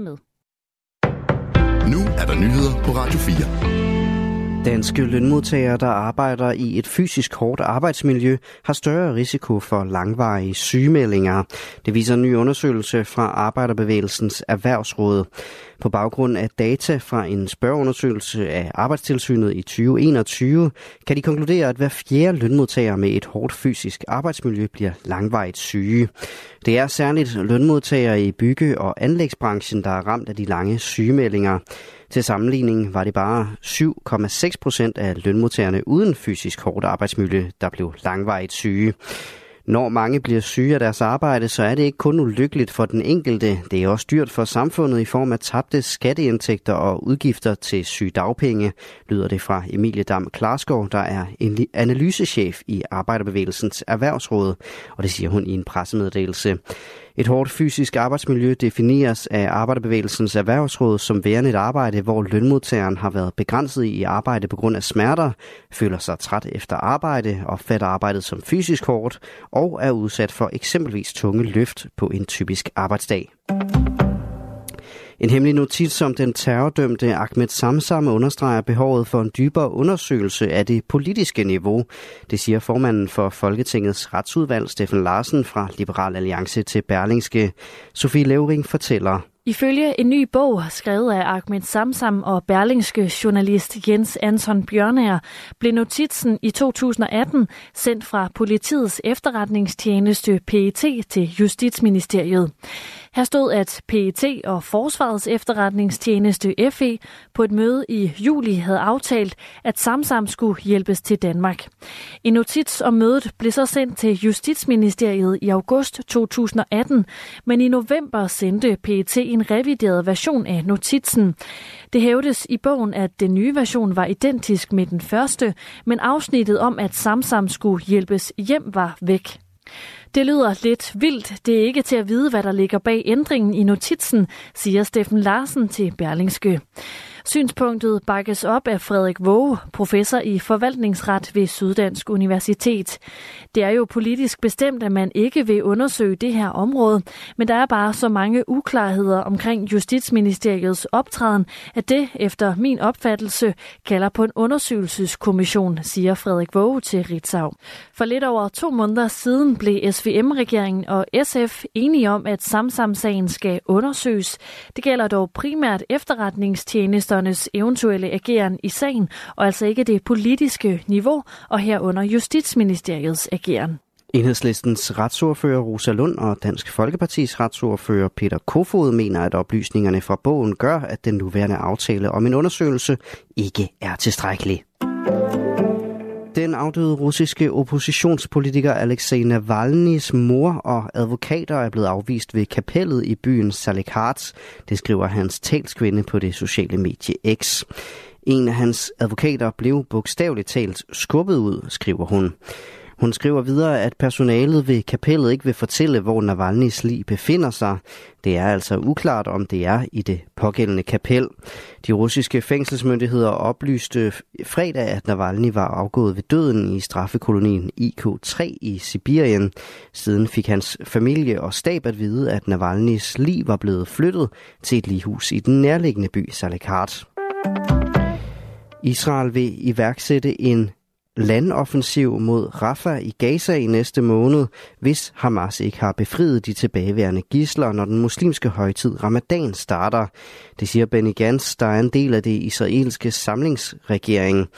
med. Nu er der nyheder på Radio 4. Danske lønmodtagere, der arbejder i et fysisk hårdt arbejdsmiljø, har større risiko for langvarige sygemeldinger. Det viser en ny undersøgelse fra Arbejderbevægelsens Erhvervsråd. På baggrund af data fra en spørgeundersøgelse af Arbejdstilsynet i 2021, kan de konkludere, at hver fjerde lønmodtager med et hårdt fysisk arbejdsmiljø bliver langvarigt syge. Det er særligt lønmodtagere i bygge- og anlægsbranchen, der er ramt af de lange sygemeldinger. Til sammenligning var det bare 7,6 procent af lønmodtagerne uden fysisk hårdt arbejdsmiljø, der blev langvarigt syge. Når mange bliver syge af deres arbejde, så er det ikke kun ulykkeligt for den enkelte. Det er også dyrt for samfundet i form af tabte skatteindtægter og udgifter til sygedagpenge, lyder det fra Emilie Dam Klarskov, der er analysechef i Arbejderbevægelsens Erhvervsråd, og det siger hun i en pressemeddelelse. Et hårdt fysisk arbejdsmiljø defineres af Arbejderbevægelsens Erhvervsråd som værende et arbejde, hvor lønmodtageren har været begrænset i arbejde på grund af smerter, føler sig træt efter arbejde, opfatter arbejdet som fysisk hårdt og er udsat for eksempelvis tunge løft på en typisk arbejdsdag. En hemmelig notits om den terrordømte Ahmed Samsam understreger behovet for en dybere undersøgelse af det politiske niveau. Det siger formanden for Folketingets retsudvalg, Steffen Larsen fra Liberal Alliance til Berlingske. Sofie Levering fortæller. Ifølge en ny bog, skrevet af Ahmed Samsam og berlingske journalist Jens Anton Bjørnær, blev notitsen i 2018 sendt fra politiets efterretningstjeneste PET til Justitsministeriet. Her stod, at PET og Forsvarets efterretningstjeneste FE på et møde i juli havde aftalt, at Samsam skulle hjælpes til Danmark. En notits om mødet blev så sendt til Justitsministeriet i august 2018, men i november sendte PET en revideret version af notitsen. Det hævdes i bogen, at den nye version var identisk med den første, men afsnittet om, at Samsam skulle hjælpes hjem, var væk. Det lyder lidt vildt. Det er ikke til at vide, hvad der ligger bag ændringen i notitsen, siger Steffen Larsen til Berlingske. Synspunktet bakkes op af Frederik Våge, professor i forvaltningsret ved Syddansk Universitet. Det er jo politisk bestemt, at man ikke vil undersøge det her område, men der er bare så mange uklarheder omkring Justitsministeriets optræden, at det, efter min opfattelse, kalder på en undersøgelseskommission, siger Frederik Våge til Ritzau. For lidt over to måneder siden blev SVM-regeringen og SF enige om, at Samsam-sagen skal undersøges. Det gælder dog primært efterretningstjenester ministernes eventuelle ageren i sagen, og altså ikke det politiske niveau, og herunder Justitsministeriets ageren. Enhedslistens retsordfører Rosa Lund og Dansk Folkepartis retsordfører Peter Kofod mener, at oplysningerne fra bogen gør, at den nuværende aftale om en undersøgelse ikke er tilstrækkelig. Den afdøde russiske oppositionspolitiker Alexei Navalny's mor og advokater er blevet afvist ved kapellet i byen Salikhard. Det skriver hans talskvinde på det sociale medie X. En af hans advokater blev bogstaveligt talt skubbet ud, skriver hun. Hun skriver videre, at personalet ved kapellet ikke vil fortælle, hvor Navalny's lig befinder sig. Det er altså uklart, om det er i det pågældende kapel. De russiske fængselsmyndigheder oplyste fredag, at Navalny var afgået ved døden i straffekolonien IK3 i Sibirien. Siden fik hans familie og stab at vide, at Navalny's lig var blevet flyttet til et lighus i den nærliggende by Salekart. Israel vil iværksætte en landoffensiv mod Rafah i Gaza i næste måned, hvis Hamas ikke har befriet de tilbageværende gisler, når den muslimske højtid Ramadan starter. Det siger Benny Gantz, der er en del af det israelske samlingsregering.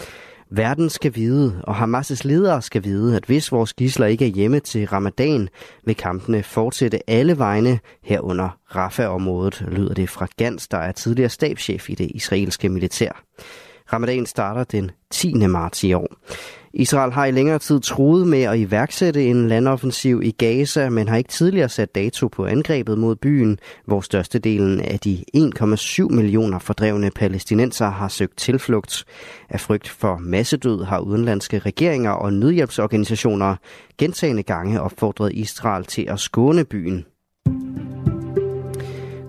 Verden skal vide, og Hamas' ledere skal vide, at hvis vores gisler ikke er hjemme til ramadan, vil kampene fortsætte alle vegne herunder Rafah-området, lyder det fra Gans, der er tidligere stabschef i det israelske militær. Ramadan starter den 10. marts i år. Israel har i længere tid troet med at iværksætte en landoffensiv i Gaza, men har ikke tidligere sat dato på angrebet mod byen, hvor størstedelen af de 1,7 millioner fordrevne palæstinenser har søgt tilflugt. Af frygt for massedød har udenlandske regeringer og nødhjælpsorganisationer gentagende gange opfordret Israel til at skåne byen.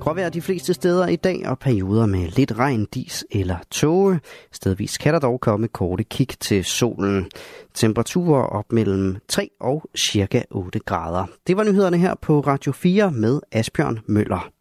Gråvejr de fleste steder i dag, og perioder med lidt regn, dis eller tåge. Stedvis kan der dog komme korte kig til solen. Temperaturer op mellem 3 og cirka 8 grader. Det var nyhederne her på Radio 4 med Asbjørn Møller.